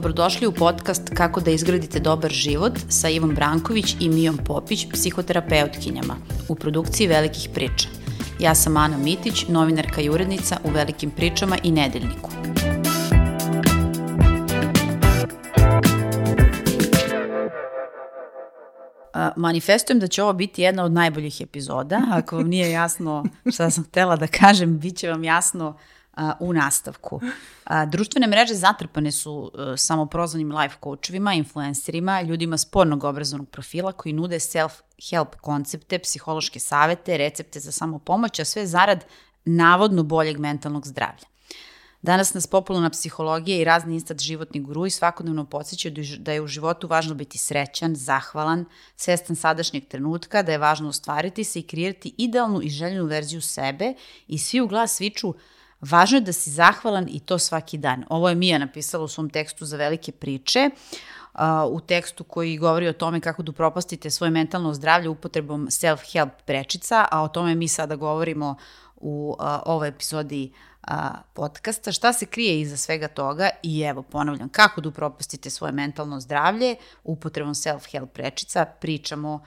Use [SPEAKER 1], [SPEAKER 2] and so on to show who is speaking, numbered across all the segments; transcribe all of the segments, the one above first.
[SPEAKER 1] Dobrodošli u podcast Kako da izgradite dobar život sa Ivom Branković i Mijom Popić, psihoterapeutkinjama, u produkciji Velikih priča. Ja sam Ana Mitić, novinarka i urednica u Velikim pričama i Nedeljniku. manifestujem da će ovo biti jedna od najboljih epizoda. Ako vam nije jasno šta sam htela da kažem, bit će vam jasno u nastavku. društvene mreže zatrpane su e, samoprozvanim life coachovima, influencerima, ljudima spornog obrazovnog profila koji nude self-help koncepte, psihološke savete, recepte za samopomoć, a sve zarad navodno boljeg mentalnog zdravlja. Danas nas popularna psihologija i razni instant životni i svakodnevno podsjećaju da je u životu važno biti srećan, zahvalan, svestan sadašnjeg trenutka, da je važno ostvariti se i kreirati idealnu i željenu verziju sebe i svi u glas viču Važno je da si zahvalan i to svaki dan. Ovo je Mija napisala u svom tekstu za velike priče, u tekstu koji govori o tome kako da upropastite svoje mentalno zdravlje upotrebom self-help prečica, a o tome mi sada govorimo u ovoj epizodi podcasta, šta se krije iza svega toga? I evo ponavljam, kako da upropastite svoje mentalno zdravlje upotrebom self-help prečica, pričamo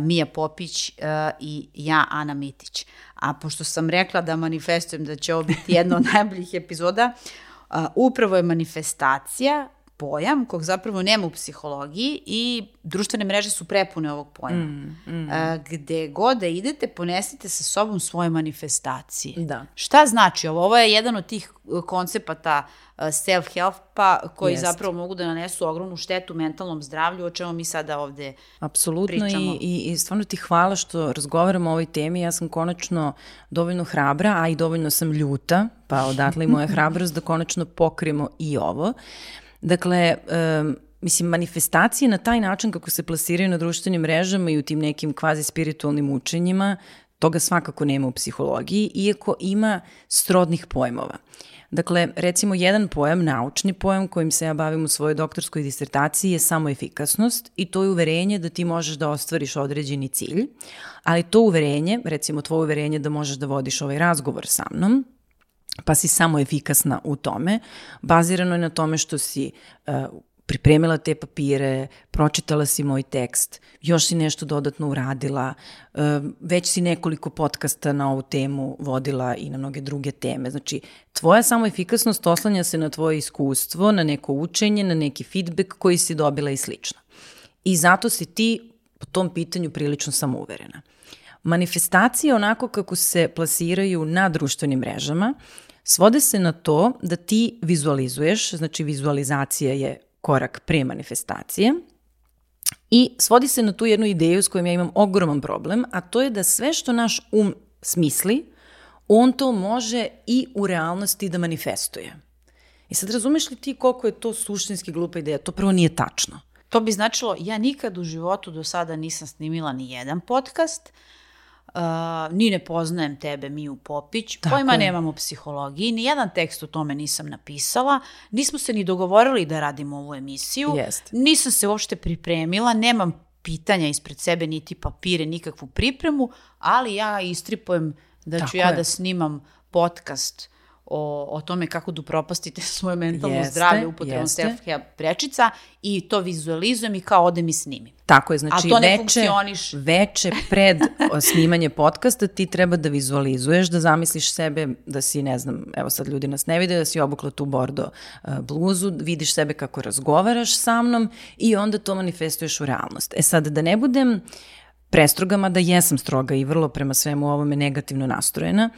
[SPEAKER 1] Mija Popić i ja, Ana Mitić. A pošto sam rekla da manifestujem da će ovo biti jedna od najboljih epizoda, upravo je manifestacija pojam kog zapravo nema u psihologiji i društvene mreže su prepune ovog pojma. Mm, mm. gde god da idete, ponesite sa sobom svoje manifestacije.
[SPEAKER 2] Da.
[SPEAKER 1] Šta znači ovo? Ovo je jedan od tih uh, koncepata uh, self-helpa koji Jest. zapravo mogu da nanesu ogromnu štetu mentalnom zdravlju, o čemu mi sada ovde
[SPEAKER 2] Apsolutno
[SPEAKER 1] pričamo.
[SPEAKER 2] I, i, i stvarno ti hvala što razgovaramo o ovoj temi. Ja sam konačno dovoljno hrabra, a i dovoljno sam ljuta, pa odatle i moja hrabrost da konačno pokrijemo i ovo. Dakle, um, mislim, manifestacije na taj način kako se plasiraju na društvenim mrežama i u tim nekim kvazi spiritualnim učenjima, toga svakako nema u psihologiji, iako ima srodnih pojmova. Dakle, recimo jedan pojam, naučni pojam kojim se ja bavim u svojoj doktorskoj disertaciji je samo efikasnost i to je uverenje da ti možeš da ostvariš određeni cilj, ali to uverenje, recimo tvoje uverenje da možeš da vodiš ovaj razgovor sa mnom, pa si samo efikasna u tome. Bazirano je na tome što si uh, pripremila te papire, pročitala si moj tekst, još si nešto dodatno uradila, uh, već si nekoliko podcasta na ovu temu vodila i na mnoge druge teme. Znači, tvoja samo efikasnost oslanja se na tvoje iskustvo, na neko učenje, na neki feedback koji si dobila i slično. I zato si ti po tom pitanju prilično samouverena. Manifestacije onako kako se plasiraju na društvenim mrežama svode se na to da ti vizualizuješ, znači vizualizacija je korak pre manifestacije, i svodi se na tu jednu ideju s kojom ja imam ogroman problem, a to je da sve što naš um smisli, on to može i u realnosti da manifestuje. I sad razumeš li ti koliko je to suštinski glupa ideja? To prvo nije tačno.
[SPEAKER 1] To bi značilo, ja nikad u životu do sada nisam snimila ni jedan podcast, Uh, ni ne poznajem tebe, Miju Popić, Tako pojma je. nemam o psihologiji, ni jedan tekst o tome nisam napisala, nismo se ni dogovorili da radimo ovu emisiju,
[SPEAKER 2] Jest.
[SPEAKER 1] nisam se uopšte pripremila, nemam pitanja ispred sebe, niti papire, nikakvu pripremu, ali ja istripujem da Tako ću ja je. da snimam podcast o, o tome kako da upropastite svoje mentalno jeste, zdravlje upotrebom self-help prečica i to vizualizujem i kao odem i snimim.
[SPEAKER 2] Tako je, znači veče, veče pred snimanje podcasta ti treba da vizualizuješ, da zamisliš sebe da si, ne znam, evo sad ljudi nas ne vide, da si obukla tu bordo uh, bluzu, vidiš sebe kako razgovaraš sa mnom i onda to manifestuješ u realnost. E sad, da ne budem prestrogama, da jesam stroga i vrlo prema svemu ovome negativno nastrojena,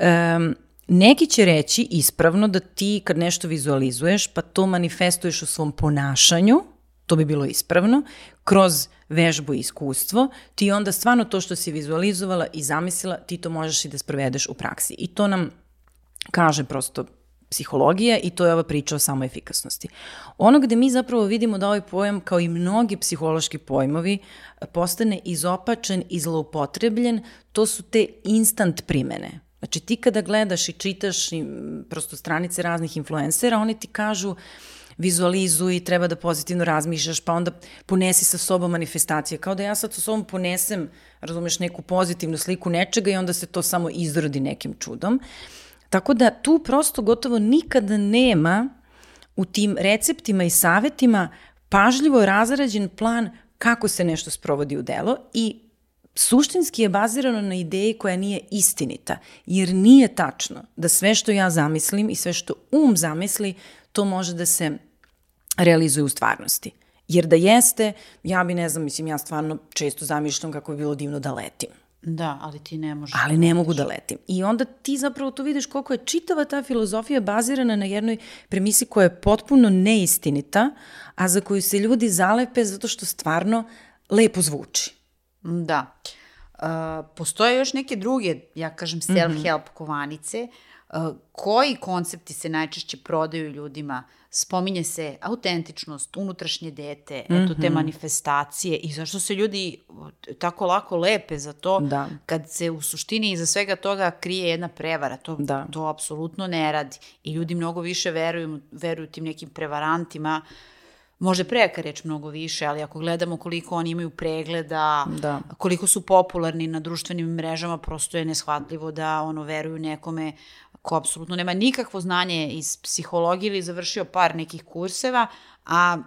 [SPEAKER 2] um, Neki će reći ispravno da ti kad nešto vizualizuješ pa to manifestuješ u svom ponašanju, to bi bilo ispravno, kroz vežbu i iskustvo, ti onda stvarno to što si vizualizovala i zamislila, ti to možeš i da sprovedeš u praksi. I to nam kaže prosto psihologija i to je ova priča o samoefikasnosti. Ono gde mi zapravo vidimo da ovaj pojam, kao i mnogi psihološki pojmovi, postane izopačen i zloupotrebljen, to su te instant primene. Znači ti kada gledaš i čitaš i prosto stranice raznih influencera, oni ti kažu vizualizuj, treba da pozitivno razmišljaš, pa onda ponesi sa sobom manifestacije. Kao da ja sad sa sobom ponesem, razumeš, neku pozitivnu sliku nečega i onda se to samo izrodi nekim čudom. Tako da tu prosto gotovo nikada nema u tim receptima i savetima pažljivo razrađen plan kako se nešto sprovodi u delo i suštinski je bazirano na ideji koja nije istinita, jer nije tačno da sve što ja zamislim i sve što um zamisli, to može da se realizuje u stvarnosti. Jer da jeste, ja bi, ne znam, mislim, ja stvarno često zamišljam kako bi bilo divno da letim.
[SPEAKER 1] Da, ali ti ne možeš.
[SPEAKER 2] Ali ne mogu da letim. I onda ti zapravo tu vidiš koliko je čitava ta filozofija bazirana na jednoj premisi koja je potpuno neistinita, a za koju se ljudi zalepe zato što stvarno lepo zvuči.
[SPEAKER 1] Da. Uh, postoje još neke druge, ja kažem, self-help mm -hmm. kovanice, uh, koji koncepti se najčešće prodaju ljudima spominje se autentičnost, unutrašnje dete, mm -hmm. eto te mhm. manifestacije i zašto se ljudi tako lako lepe za to da. kad se u suštini iza svega toga krije jedna prevara. To, da. to apsolutno ne radi. I ljudi mnogo više veruju, veruju tim nekim prevarantima Može preka reč mnogo više, ali ako gledamo koliko oni imaju pregleda, da. koliko su popularni na društvenim mrežama, prosto je neshvatljivo da ono veruju nekome ko apsolutno nema nikakvo znanje iz psihologije ili završio par nekih kurseva, a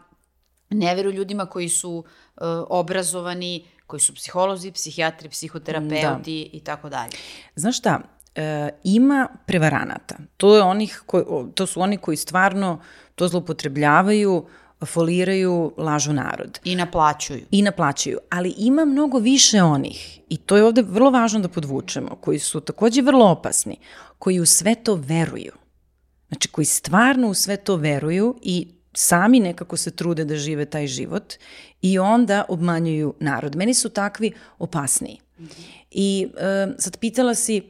[SPEAKER 1] ne veruju ljudima koji su uh, obrazovani, koji su psiholozi, psihijatri, psihoterapeuti da. i tako dalje.
[SPEAKER 2] Znaš šta, e, ima prevaranata. To, je onih koji, to su oni koji stvarno to zlopotrebljavaju, foliraju, lažu narod.
[SPEAKER 1] I naplaćuju.
[SPEAKER 2] I naplaćuju. Ali ima mnogo više onih, i to je ovde vrlo važno da podvučemo, koji su takođe vrlo opasni, koji u sve to veruju. Znači, koji stvarno u sve to veruju i sami nekako se trude da žive taj život i onda obmanjuju narod. Meni su takvi opasniji. I e, sad pitala si,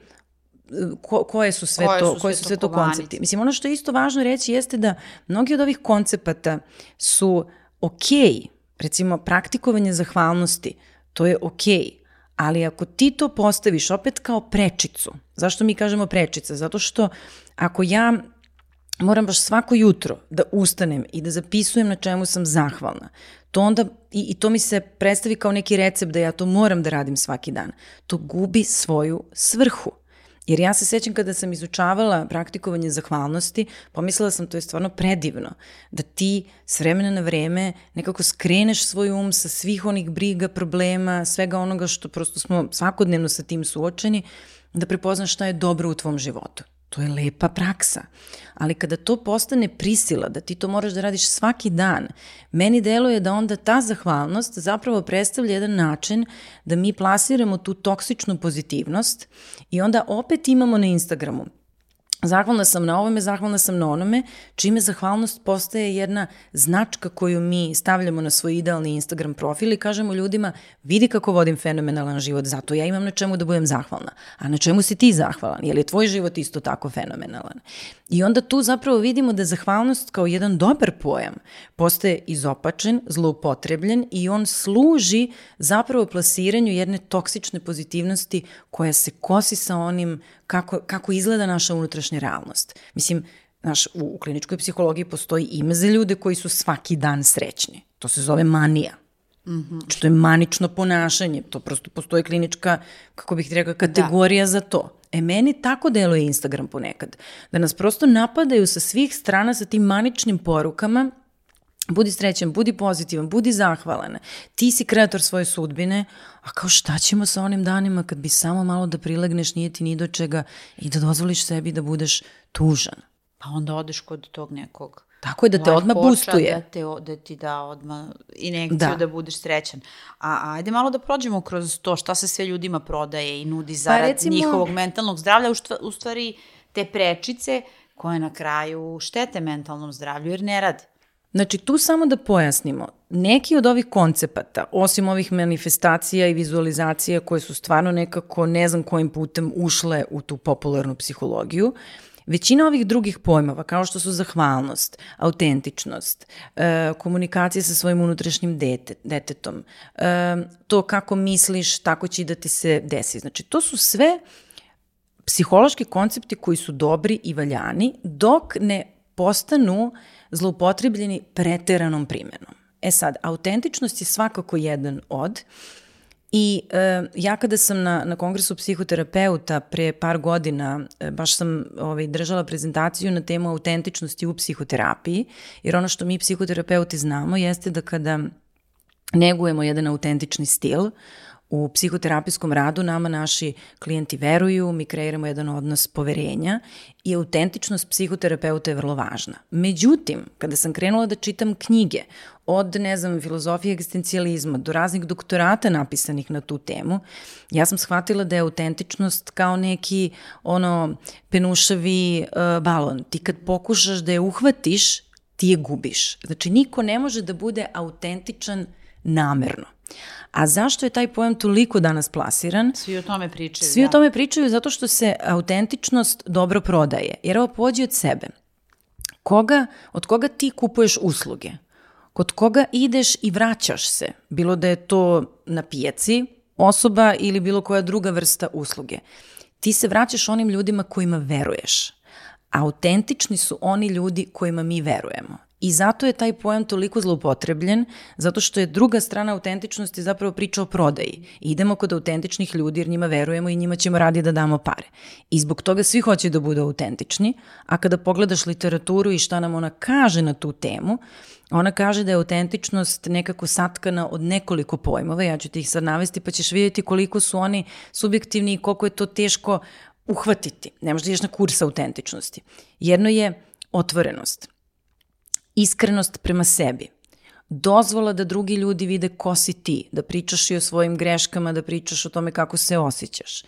[SPEAKER 2] ko, koje su sve koje to, su koje su sve to koncepti. Mislim, ono što je isto važno reći jeste da mnogi od ovih koncepata su okej, okay, recimo praktikovanje zahvalnosti, to je okej, okay, ali ako ti to postaviš opet kao prečicu, zašto mi kažemo prečica? Zato što ako ja moram baš svako jutro da ustanem i da zapisujem na čemu sam zahvalna, to onda, i, i to mi se predstavi kao neki recept da ja to moram da radim svaki dan, to gubi svoju svrhu. Jer ja se sećam kada sam izučavala praktikovanje zahvalnosti, pomislila sam to je stvarno predivno, da ti s vremena na vreme nekako skreneš svoj um sa svih onih briga, problema, svega onoga što prosto smo svakodnevno sa tim suočeni, da prepoznaš šta je dobro u tvom životu. To je lepa praksa. Ali kada to postane prisila, da ti to moraš da radiš svaki dan, meni deluje da onda ta zahvalnost zapravo predstavlja jedan način da mi plasiramo tu toksičnu pozitivnost i onda opet imamo na Instagramu Zahvalna sam na ovome, zahvalna sam na onome, čime zahvalnost postaje jedna značka koju mi stavljamo na svoj idealni Instagram profil i kažemo ljudima vidi kako vodim fenomenalan život, zato ja imam na čemu da budem zahvalna. A na čemu si ti zahvalan? Je li tvoj život isto tako fenomenalan? I onda tu zapravo vidimo da zahvalnost kao jedan dobar pojam postaje izopačen, zloupotrebljen i on služi zapravo plasiranju jedne toksične pozitivnosti koja se kosi sa onim kako, kako izgleda naša unutrašnja realnost. Mislim, Znaš, u, u kliničkoj psihologiji postoji ime za ljude koji su svaki dan srećni. To se zove manija. Mm -hmm. Što je manično ponašanje. To prosto postoji klinička, kako bih rekao, kategorija da. za to. E, meni tako deluje Instagram ponekad. Da nas prosto napadaju sa svih strana sa tim maničnim porukama Budi srećan, budi pozitivan, budi zahvalan. Ti si kreator svoje sudbine, a kao šta ćemo sa onim danima kad bi samo malo da prilegneš, nije ti ni do čega i da dozvoliš sebi da budeš tužan.
[SPEAKER 1] Pa onda odeš kod tog nekog
[SPEAKER 2] Tako je da te odmah boostuje.
[SPEAKER 1] Da, te, da ti da odmah inekciju da. da budeš srećan. A, ajde malo da prođemo kroz to šta se sve ljudima prodaje i nudi pa zarad pa recimo... njihovog mentalnog zdravlja, u stvari te prečice koje na kraju štete mentalnom zdravlju jer ne rade.
[SPEAKER 2] Znači, tu samo da pojasnimo, neki od ovih koncepata, osim ovih manifestacija i vizualizacija koje su stvarno nekako ne znam kojim putem ušle u tu popularnu psihologiju, Većina ovih drugih pojmova, kao što su zahvalnost, autentičnost, e, komunikacija sa svojim unutrašnjim dete, detetom, e, to kako misliš, tako će da ti se desi. Znači, to su sve psihološki koncepti koji su dobri i valjani, dok ne postanu zloupotrebljeni preteranom primenom. E sad, autentičnost je svakako jedan od I e, ja kada sam na, na kongresu psihoterapeuta pre par godina, e, baš sam ovaj, držala prezentaciju na temu autentičnosti u psihoterapiji, jer ono što mi psihoterapeuti znamo jeste da kada negujemo jedan autentični stil, u psihoterapijskom radu nama naši klijenti veruju, mi kreiramo jedan odnos poverenja i autentičnost psihoterapeuta je vrlo važna. Međutim, kada sam krenula da čitam knjige od, ne znam, filozofije egzistencijalizma do raznih doktorata napisanih na tu temu, ja sam shvatila da je autentičnost kao neki ono penušavi uh, balon. Ti kad pokušaš da je uhvatiš, ti je gubiš. Znači, niko ne može da bude autentičan namerno. A zašto je taj pojam toliko danas plasiran?
[SPEAKER 1] Svi o tome pričaju.
[SPEAKER 2] Svi da. o tome pričaju zato što se autentičnost dobro prodaje. Jer ovo pođe od sebe. Koga, od koga ti kupuješ usluge? Kod koga ideš i vraćaš se? Bilo da je to na pijaci osoba ili bilo koja druga vrsta usluge. Ti se vraćaš onim ljudima kojima veruješ. Autentični su oni ljudi kojima mi verujemo. I zato je taj pojam toliko zloupotrebljen, zato što je druga strana autentičnosti zapravo priča o prodaji. Idemo kod autentičnih ljudi jer njima verujemo i njima ćemo radi da damo pare. I zbog toga svi hoće da budu autentični, a kada pogledaš literaturu i šta nam ona kaže na tu temu, Ona kaže da je autentičnost nekako satkana od nekoliko pojmova, ja ću ti ih sad navesti pa ćeš vidjeti koliko su oni subjektivni i koliko je to teško uhvatiti. Ne možda ideš na kurs autentičnosti. Jedno je otvorenost iskrenost prema sebi, dozvola da drugi ljudi vide ko si ti, da pričaš i o svojim greškama, da pričaš o tome kako se osjećaš.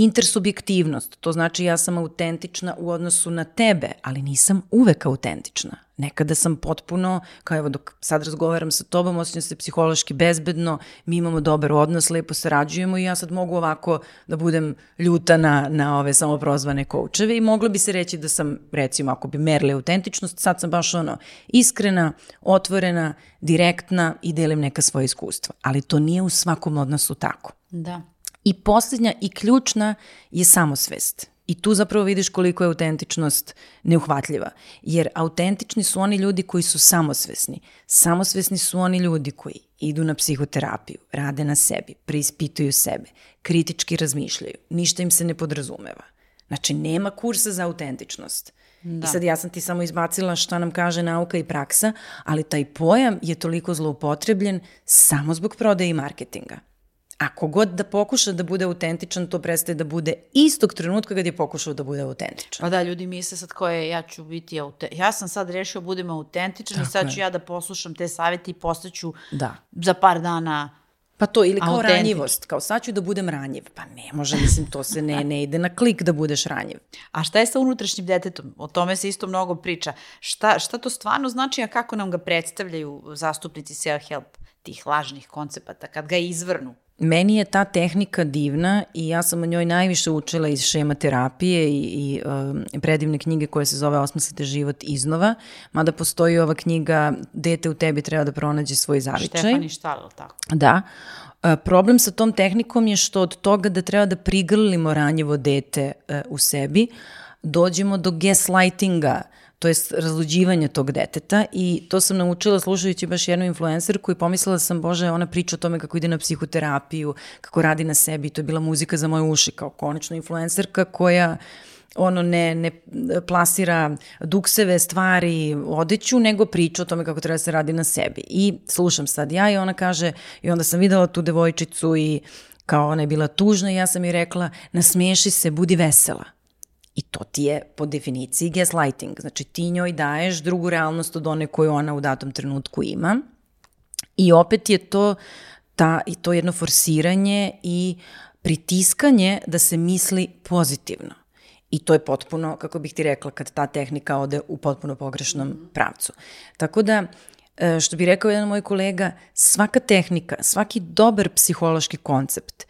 [SPEAKER 2] Intersubjektivnost, to znači ja sam autentična u odnosu na tebe, ali nisam uvek autentična. Nekada sam potpuno, kao evo dok sad razgovaram sa tobom, osjećam se psihološki bezbedno, mi imamo dobar odnos, lepo sarađujemo i ja sad mogu ovako da budem ljuta na, na ove samoprozvane koučeve i moglo bi se reći da sam, recimo, ako bi merili autentičnost, sad sam baš ono iskrena, otvorena, direktna i delim neka svoje iskustva. Ali to nije u svakom odnosu tako.
[SPEAKER 1] Da.
[SPEAKER 2] I poslednja i ključna je samosvest. I tu zapravo vidiš koliko je autentičnost neuhvatljiva. Jer autentični su oni ljudi koji su samosvesni. Samosvesni su oni ljudi koji idu na psihoterapiju, rade na sebi, preispituju sebe, kritički razmišljaju, ništa im se ne podrazumeva. Znači, nema kursa za autentičnost. Da. I sad ja sam ti samo izbacila šta nam kaže nauka i praksa, ali taj pojam je toliko zloupotrebljen samo zbog prodaje i marketinga. Ako god da pokuša da bude autentičan, to prestaje da bude istog trenutka kad je pokušao da bude autentičan.
[SPEAKER 1] Pa da, ljudi misle sad ko je, ja ću biti autentičan. Ja sam sad rešio budem autentičan Tako i sad ću je. ja da poslušam te savjeti i postaću da. za par dana
[SPEAKER 2] Pa to, ili kao Autentik. ranjivost, kao sad ću da budem ranjiv. Pa ne može, mislim, to se ne, ne ide na klik da budeš ranjiv.
[SPEAKER 1] A šta je sa unutrašnjim detetom? O tome se isto mnogo priča. Šta, šta to stvarno znači, a kako nam ga predstavljaju zastupnici self-help, tih lažnih koncepata, kad ga izvrnu?
[SPEAKER 2] Meni je ta tehnika divna i ja sam o njoj najviše učila iz šema terapije i, i uh, predivne knjige koja se zove Osmislite život iznova, mada postoji ova knjiga Dete u tebi treba da pronađe svoj zavičaj.
[SPEAKER 1] Štefani Štal, tako?
[SPEAKER 2] Da. Uh, problem sa tom tehnikom je što od toga da treba da prigrlimo ranjivo dete uh, u sebi, dođemo do gaslightinga, to je razluđivanje tog deteta i to sam naučila slušajući baš jednu influencerku i pomislila sam, bože, ona priča o tome kako ide na psihoterapiju, kako radi na sebi, to je bila muzika za moje uši, kao konačno influencerka koja ono ne, ne plasira dukseve stvari, odeću, nego priča o tome kako treba da se radi na sebi. I slušam sad ja i ona kaže, i onda sam videla tu devojčicu i kao ona je bila tužna i ja sam joj rekla, nasmiješi se, budi vesela. I to ti je po definiciji gaslighting. Znači ti njoj daješ drugu realnost od one koju ona u datom trenutku ima. I opet je to, ta, i to jedno forsiranje i pritiskanje da se misli pozitivno. I to je potpuno, kako bih ti rekla, kad ta tehnika ode u potpuno pogrešnom pravcu. Tako da, e, što bi rekao jedan moj kolega, svaka tehnika, svaki dobar psihološki koncept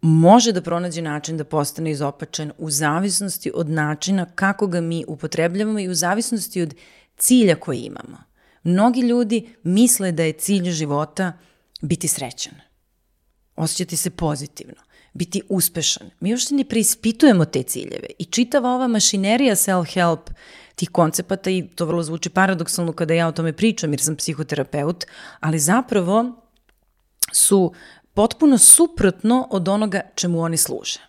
[SPEAKER 2] može da pronađe način da postane izopačen u zavisnosti od načina kako ga mi upotrebljavamo i u zavisnosti od cilja koji imamo. Mnogi ljudi misle da je cilj života biti srećan, osjećati se pozitivno, biti uspešan. Mi još ne preispitujemo te ciljeve i čitava ova mašinerija self-help tih koncepata i to vrlo zvuči paradoksalno kada ja o tome pričam jer sam psihoterapeut, ali zapravo su potpuno suprotno od onoga čemu oni služe.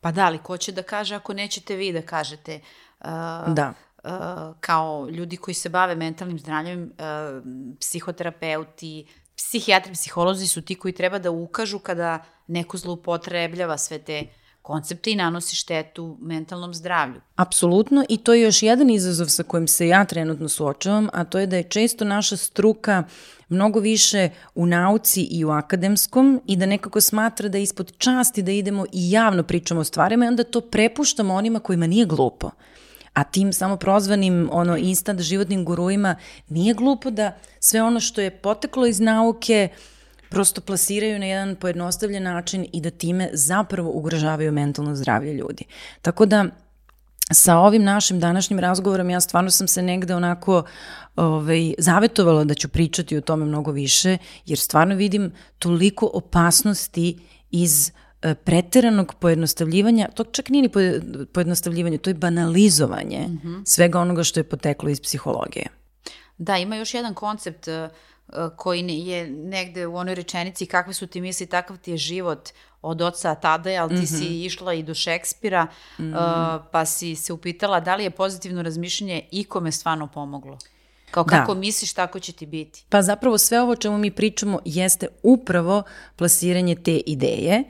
[SPEAKER 1] Pa da, ali ko će da kaže ako nećete vi da kažete? Uh,
[SPEAKER 2] Da.
[SPEAKER 1] uh, kao ljudi koji se bave mentalnim zdravljem, uh, psihoterapeuti, psihijatri, psiholozi su ti koji treba da ukažu kada neko zloupotrebljava sve te koncepte i nanosi štetu mentalnom zdravlju.
[SPEAKER 2] Apsolutno i to je još jedan izazov sa kojim se ja trenutno suočavam, a to je da je često naša struka mnogo više u nauci i u akademskom i da nekako smatra da ispod časti da idemo i javno pričamo o stvarima i onda to prepuštamo onima kojima nije glupo. A tim samo prozvanim ono instant životnim guruima nije glupo da sve ono što je poteklo iz nauke prosto plasiraju na jedan pojednostavljen način i da time zapravo ugrožavaju mentalno zdravlje ljudi. Tako da sa ovim našim današnjim razgovorom ja stvarno sam se negde onako ovaj, zavetovala da ću pričati o tome mnogo više, jer stvarno vidim toliko opasnosti iz e, preteranog pojednostavljivanja, to čak nije ni poje- pojednostavljivanje, to je banalizovanje mm -hmm. svega onoga što je poteklo iz psihologije.
[SPEAKER 1] Da, ima još jedan koncept uh, koji ne- je negde u onoj rečenici kakve su ti misli, takav ti je život od oca Tadeja, ali ti si išla i do Šekspira, uh, pa si se upitala da li je pozitivno razmišljanje ikome stvarno pomoglo. Kao
[SPEAKER 2] Da.
[SPEAKER 1] kako misliš, tako će ti biti.
[SPEAKER 2] Pa zapravo sve ovo čemu mi pričamo jeste upravo plasiranje te ideje,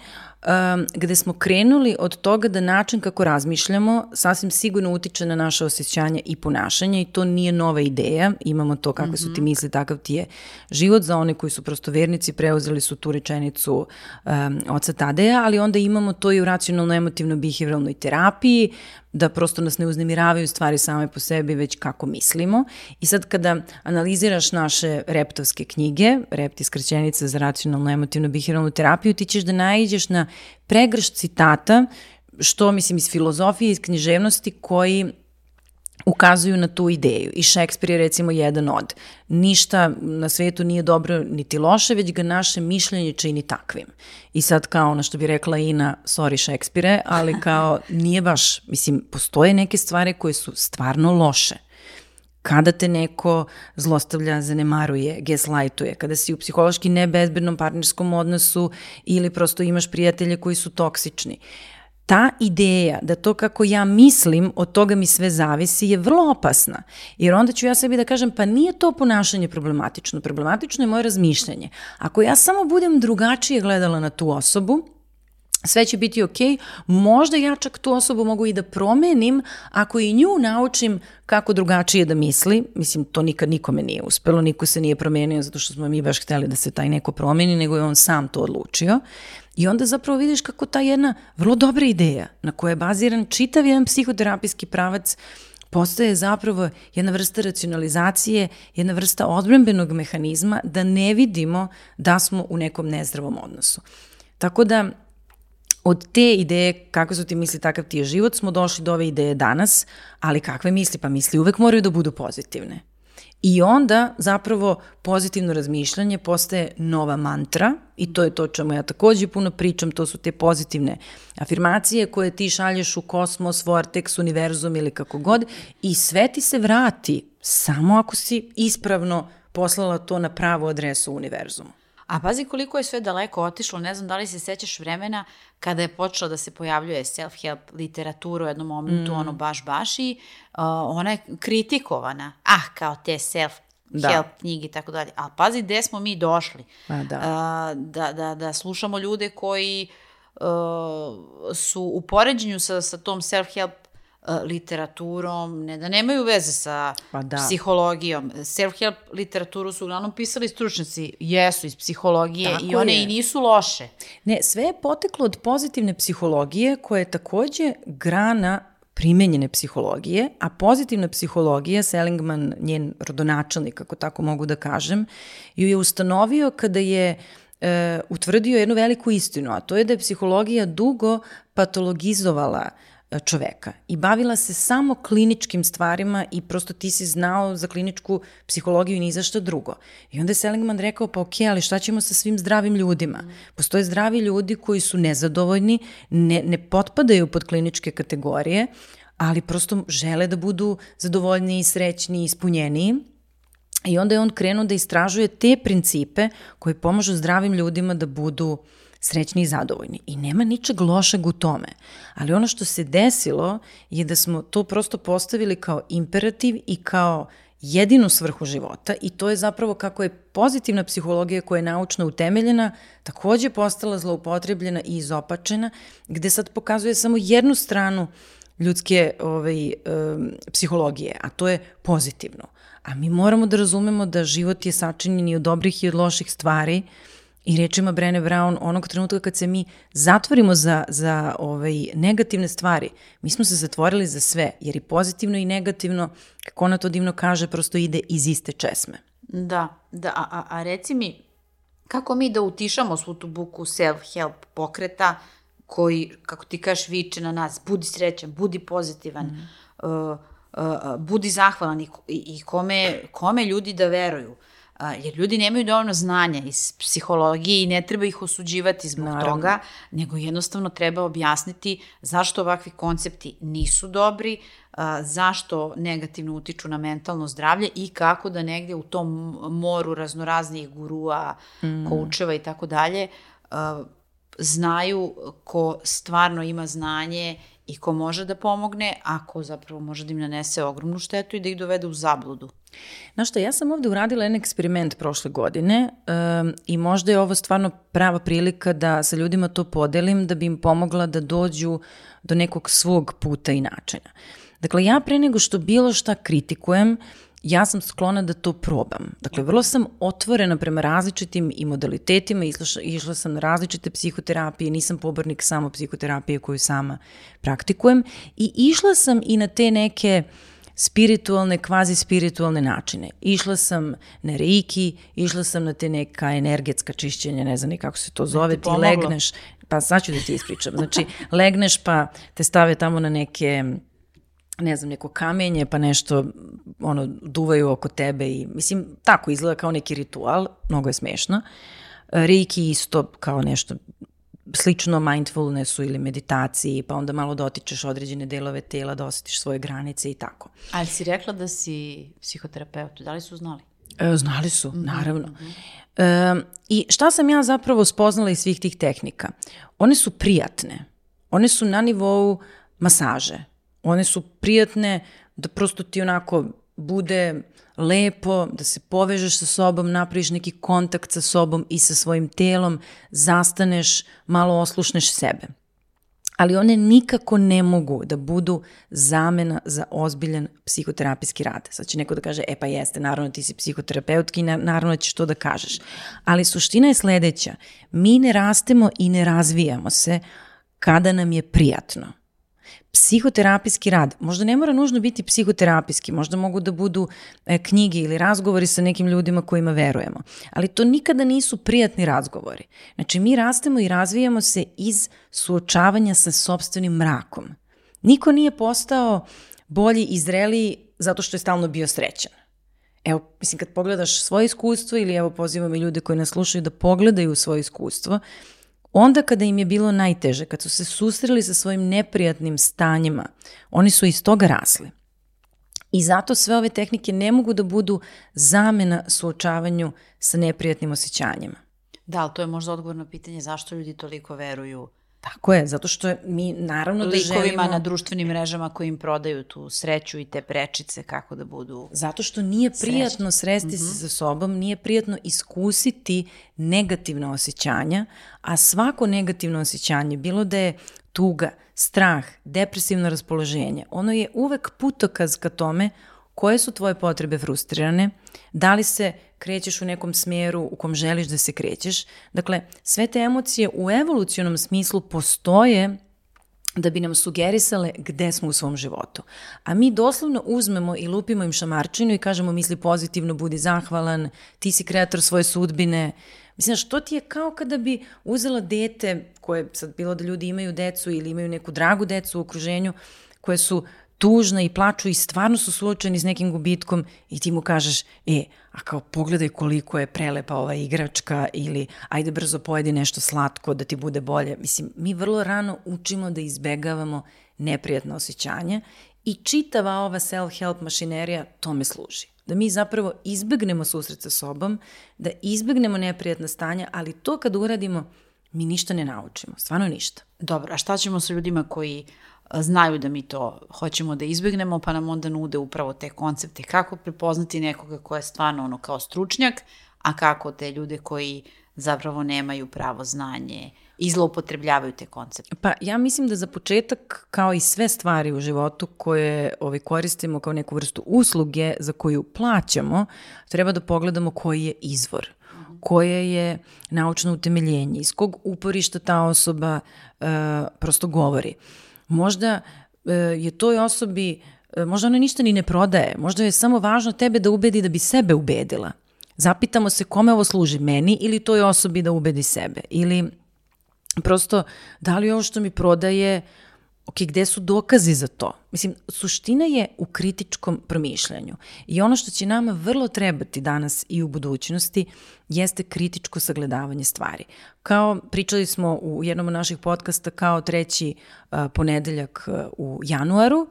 [SPEAKER 2] um, gde smo krenuli od toga da način kako razmišljamo sasvim sigurno utiče na naše osjećanja i ponašanje i to nije nova ideja, imamo to kakve su ti misli, takav ti je život, za one koji su prosto vernici preuzeli su tu rečenicu um, oca Tadeja, ali onda imamo to i u racionalno-emotivno-behavioralnoj terapiji, da prosto nas ne uznemiravaju stvari same po sebi, već kako mislimo. I sad kada analiziraš naše reptovske knjige, rept je skraćenica za racionalno emotivno behavioralnu terapiju, ti ćeš da naiđeš na pregrš citata, što mislim iz filozofije, iz književnosti, koji ukazuju na tu ideju. I Šekspir je recimo jedan od. Ništa na svetu nije dobro niti loše, već ga naše mišljenje čini takvim. I sad kao ono što bi rekla Ina, sorry Šekspire, ali kao nije baš, mislim, postoje neke stvari koje su stvarno loše kada te neko zlostavlja, zanemaruje, gaslightuje, kada si u psihološki nebezbednom partnerskom odnosu ili prosto imaš prijatelje koji su toksični. Ta ideja da to kako ja mislim, od toga mi sve zavisi je vrlo opasna. Jer onda ću ja sebi da kažem, pa nije to ponašanje problematično. Problematično je moje razmišljanje. Ako ja samo budem drugačije gledala na tu osobu, sve će biti ok, možda ja čak tu osobu mogu i da promenim ako i nju naučim kako drugačije da misli, mislim to nikad nikome nije uspelo, niko se nije promenio zato što smo mi baš hteli da se taj neko promeni, nego je on sam to odlučio. I onda zapravo vidiš kako ta jedna vrlo dobra ideja na kojoj je baziran čitav jedan psihoterapijski pravac postaje zapravo jedna vrsta racionalizacije, jedna vrsta odbranbenog mehanizma da ne vidimo da smo u nekom nezdravom odnosu. Tako da od te ideje kako su ti misli, takav ti je život, smo došli do ove ideje danas, ali kakve misli? Pa misli uvek moraju da budu pozitivne. I onda zapravo pozitivno razmišljanje postaje nova mantra i to je to čemu ja takođe puno pričam, to su te pozitivne afirmacije koje ti šalješ u kosmos, vortex, univerzum ili kako god i sve ti se vrati samo ako si ispravno poslala to na pravu adresu univerzumu.
[SPEAKER 1] A pazi koliko je sve daleko otišlo, ne znam da li se sećaš vremena kada je počela da se pojavljuje self-help literatura u jednom momentu, mm. ono baš baš i uh, ona je kritikovana. Ah, kao te self
[SPEAKER 2] Da.
[SPEAKER 1] help knjige i tako dalje. Ali pazi gde smo mi došli.
[SPEAKER 2] Pa da.
[SPEAKER 1] A, da, da, da slušamo ljude koji uh, su u poređenju sa, sa tom self-help literaturom, ne da nemaju veze sa
[SPEAKER 2] Pa da.
[SPEAKER 1] psihologijom. Self-help literaturu su uglavnom pisali stručnjaci, jesu iz psihologije
[SPEAKER 2] Tako
[SPEAKER 1] i one
[SPEAKER 2] je.
[SPEAKER 1] i nisu loše.
[SPEAKER 2] Ne, sve je poteklo od pozitivne psihologije koja je takođe grana primenjene psihologije, a pozitivna psihologija, Seligman, njen rodonačelnik, ako tako mogu da kažem, ju je ustanovio kada je e, utvrdio jednu veliku istinu, a to je da je psihologija dugo patologizovala e, čoveka i bavila se samo kliničkim stvarima i prosto ti si znao za kliničku psihologiju i ni za šta drugo. I onda je Seligman rekao, pa ok, ali šta ćemo sa svim zdravim ljudima? Postoje zdravi ljudi koji su nezadovoljni, ne, ne potpadaju pod kliničke kategorije, ali prosto žele da budu zadovoljniji, srećni, ispunjeniji. I onda je on krenuo da istražuje te principe koji pomažu zdravim ljudima da budu srećni i zadovoljni. I nema ničeg lošeg u tome. Ali ono što se desilo je da smo to prosto postavili kao imperativ i kao jedinu svrhu života i to je zapravo kako je pozitivna psihologija koja je naučno utemeljena takođe postala zloupotrebljena i izopačena, gde sad pokazuje samo jednu stranu ljudske ovaj, um, psihologije, a to je pozitivno. A mi moramo da razumemo da život je sačinjen i od dobrih i od loših stvari i rečima Brene Brown, onog trenutka kad se mi zatvorimo za, za ovaj, negativne stvari, mi smo se zatvorili za sve, jer i pozitivno i negativno, kako ona to divno kaže, prosto ide iz iste česme.
[SPEAKER 1] Da, da, a, a, reci mi, kako mi da utišamo svu tu buku self-help pokreta koji, kako ti kažeš, viče na nas, budi srećan, budi pozitivan, mm. uh, uh, budi zahvalan i, i kome, kome ljudi da veruju. Uh, jer ljudi nemaju dovoljno znanja iz psihologije i ne treba ih osuđivati zbog Naravno. toga, nego jednostavno treba objasniti zašto ovakvi koncepti nisu dobri, zašto negativno utiču na mentalno zdravlje i kako da negde u tom moru raznoraznih gurua, mm. koučeva i tako dalje, znaju ko stvarno ima znanje i ko može da pomogne, a ko zapravo može da im nanese ogromnu štetu i da ih dovede u zabludu.
[SPEAKER 2] Znaš što, ja sam ovde uradila jedan eksperiment prošle godine um, i možda je ovo stvarno prava prilika da sa ljudima to podelim, da bi im pomogla da dođu do nekog svog puta i načina. Dakle, ja pre nego što bilo šta kritikujem, ja sam sklona da to probam. Dakle, vrlo sam otvorena prema različitim i modalitetima, išla, išla sam na različite psihoterapije, nisam pobornik samo psihoterapije koju sama praktikujem i išla sam i na te neke spiritualne, kvazi spiritualne načine. Išla sam na reiki, išla sam na te neka energetska čišćenja, ne znam ni kako se to zove, ti, ti legneš, pa sad ću da ti ispričam. Znači, legneš pa te stave tamo na neke ne znam, neko kamenje, pa nešto ono, duvaju oko tebe i, mislim, tako izgleda kao neki ritual, mnogo je smešno. Reiki isto kao nešto slično mindfulnessu ili meditaciji, pa onda malo dotičeš određene delove tela, da osetiš svoje granice i tako.
[SPEAKER 1] Ali si rekla da si psihoterapeut, da li su znali?
[SPEAKER 2] E, znali su, mm -hmm. naravno. Mm -hmm. e, I šta sam ja zapravo spoznala iz svih tih tehnika? One su prijatne. One su na nivou masaže one su prijatne, da prosto ti onako bude lepo, da se povežeš sa sobom, napraviš neki kontakt sa sobom i sa svojim telom, zastaneš, malo oslušneš sebe. Ali one nikako ne mogu da budu zamena za ozbiljan psihoterapijski rad. Sad će neko da kaže, e pa jeste, naravno ti si psihoterapeutki, naravno ćeš to da kažeš. Ali suština je sledeća, mi ne rastemo i ne razvijamo se kada nam je prijatno psihoterapijski rad, možda ne mora nužno biti psihoterapijski, možda mogu da budu e, knjige ili razgovori sa nekim ljudima kojima verujemo, ali to nikada nisu prijatni razgovori. Znači mi rastemo i razvijamo se iz suočavanja sa sobstvenim mrakom. Niko nije postao bolji i zreliji zato što je stalno bio srećan. Evo, mislim, kad pogledaš svoje iskustvo ili evo pozivam i ljude koji nas slušaju da pogledaju svoje iskustvo, Onda kada im je bilo najteže, kad su se susreli sa svojim neprijatnim stanjima, oni su iz toga rasli. I zato sve ove tehnike ne mogu da budu zamena suočavanju sa neprijatnim osjećanjima.
[SPEAKER 1] Da, ali to je možda odgovor na pitanje zašto ljudi toliko veruju
[SPEAKER 2] Tako je, zato što mi naravno
[SPEAKER 1] da
[SPEAKER 2] želimo...
[SPEAKER 1] Likovima na društvenim mrežama koji im prodaju tu sreću i te prečice kako da budu
[SPEAKER 2] Zato što nije prijatno sresti mm -hmm. se sa sobom, nije prijatno iskusiti negativna osjećanja, a svako negativno osjećanje, bilo da je tuga, strah, depresivno raspoloženje, ono je uvek putokaz ka tome koje su tvoje potrebe frustrirane, da li se krećeš u nekom smjeru u kom želiš da se krećeš. Dakle, sve te emocije u evolucionom smislu postoje da bi nam sugerisale gde smo u svom životu. A mi doslovno uzmemo i lupimo im šamarčinu i kažemo misli pozitivno, budi zahvalan, ti si kreator svoje sudbine. Mislim, što ti je kao kada bi uzela dete, koje sad bilo da ljudi imaju decu ili imaju neku dragu decu u okruženju, koje su tužna i plaču i stvarno su suočeni s nekim gubitkom i ti mu kažeš, e, a kao pogledaj koliko je prelepa ova igračka ili ajde brzo pojedi nešto slatko da ti bude bolje. Mislim, mi vrlo rano učimo da izbegavamo neprijatno osjećanje i čitava ova self-help mašinerija tome služi. Da mi zapravo izbegnemo susret sa sobom, da izbegnemo neprijatna stanja, ali to kad uradimo, mi ništa ne naučimo, stvarno ništa.
[SPEAKER 1] Dobro, a šta ćemo sa ljudima koji znaju da mi to hoćemo da izbegnemo, pa nam onda nude upravo te koncepte. Kako prepoznati nekoga ko je stvarno ono kao stručnjak, a kako te ljude koji zapravo nemaju pravo znanje i zloupotrebljavaju te koncepte?
[SPEAKER 2] Pa ja mislim da za početak, kao i sve stvari u životu koje ovaj, koristimo kao neku vrstu usluge za koju plaćamo, treba da pogledamo koji je izvor koje je naučno utemeljenje, iz kog uporišta ta osoba uh, prosto govori. Možda uh, je toj osobi, uh, možda ona ništa ni ne prodaje, možda je samo važno tebe da ubedi da bi sebe ubedila. Zapitamo se kome ovo služi, meni ili toj osobi da ubedi sebe. Ili prosto, da li ovo što mi prodaje, ok, gde su dokazi za to? Mislim, suština je u kritičkom promišljanju. I ono što će nama vrlo trebati danas i u budućnosti jeste kritičko sagledavanje stvari. Kao, pričali smo u jednom od naših podcasta kao treći uh, ponedeljak uh, u januaru,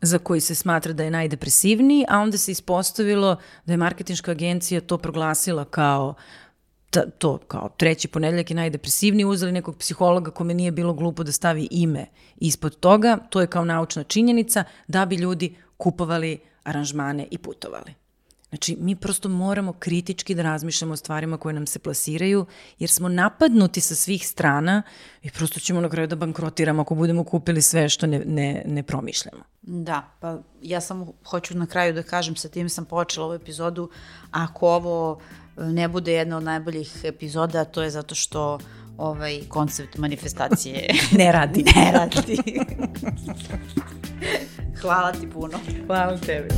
[SPEAKER 2] za koji se smatra da je najdepresivniji, a onda se ispostavilo da je marketinška agencija to proglasila kao ta, to kao treći ponedeljak je najdepresivniji, uzeli nekog psihologa kome nije bilo glupo da stavi ime ispod toga, to je kao naučna činjenica da bi ljudi kupovali aranžmane i putovali. Znači, mi prosto moramo kritički da razmišljamo o stvarima koje nam se plasiraju, jer smo napadnuti sa svih strana i prosto ćemo na kraju da bankrotiramo ako budemo kupili sve što ne, ne, ne promišljamo.
[SPEAKER 1] Da, pa ja samo hoću na kraju da kažem, sa tim sam počela ovu epizodu, ako ovo ne bude jedna od najboljih epizoda, to je zato što ovaj koncept manifestacije
[SPEAKER 2] ne radi.
[SPEAKER 1] ne radi. Hvala ti puno.
[SPEAKER 2] Hvala tebi.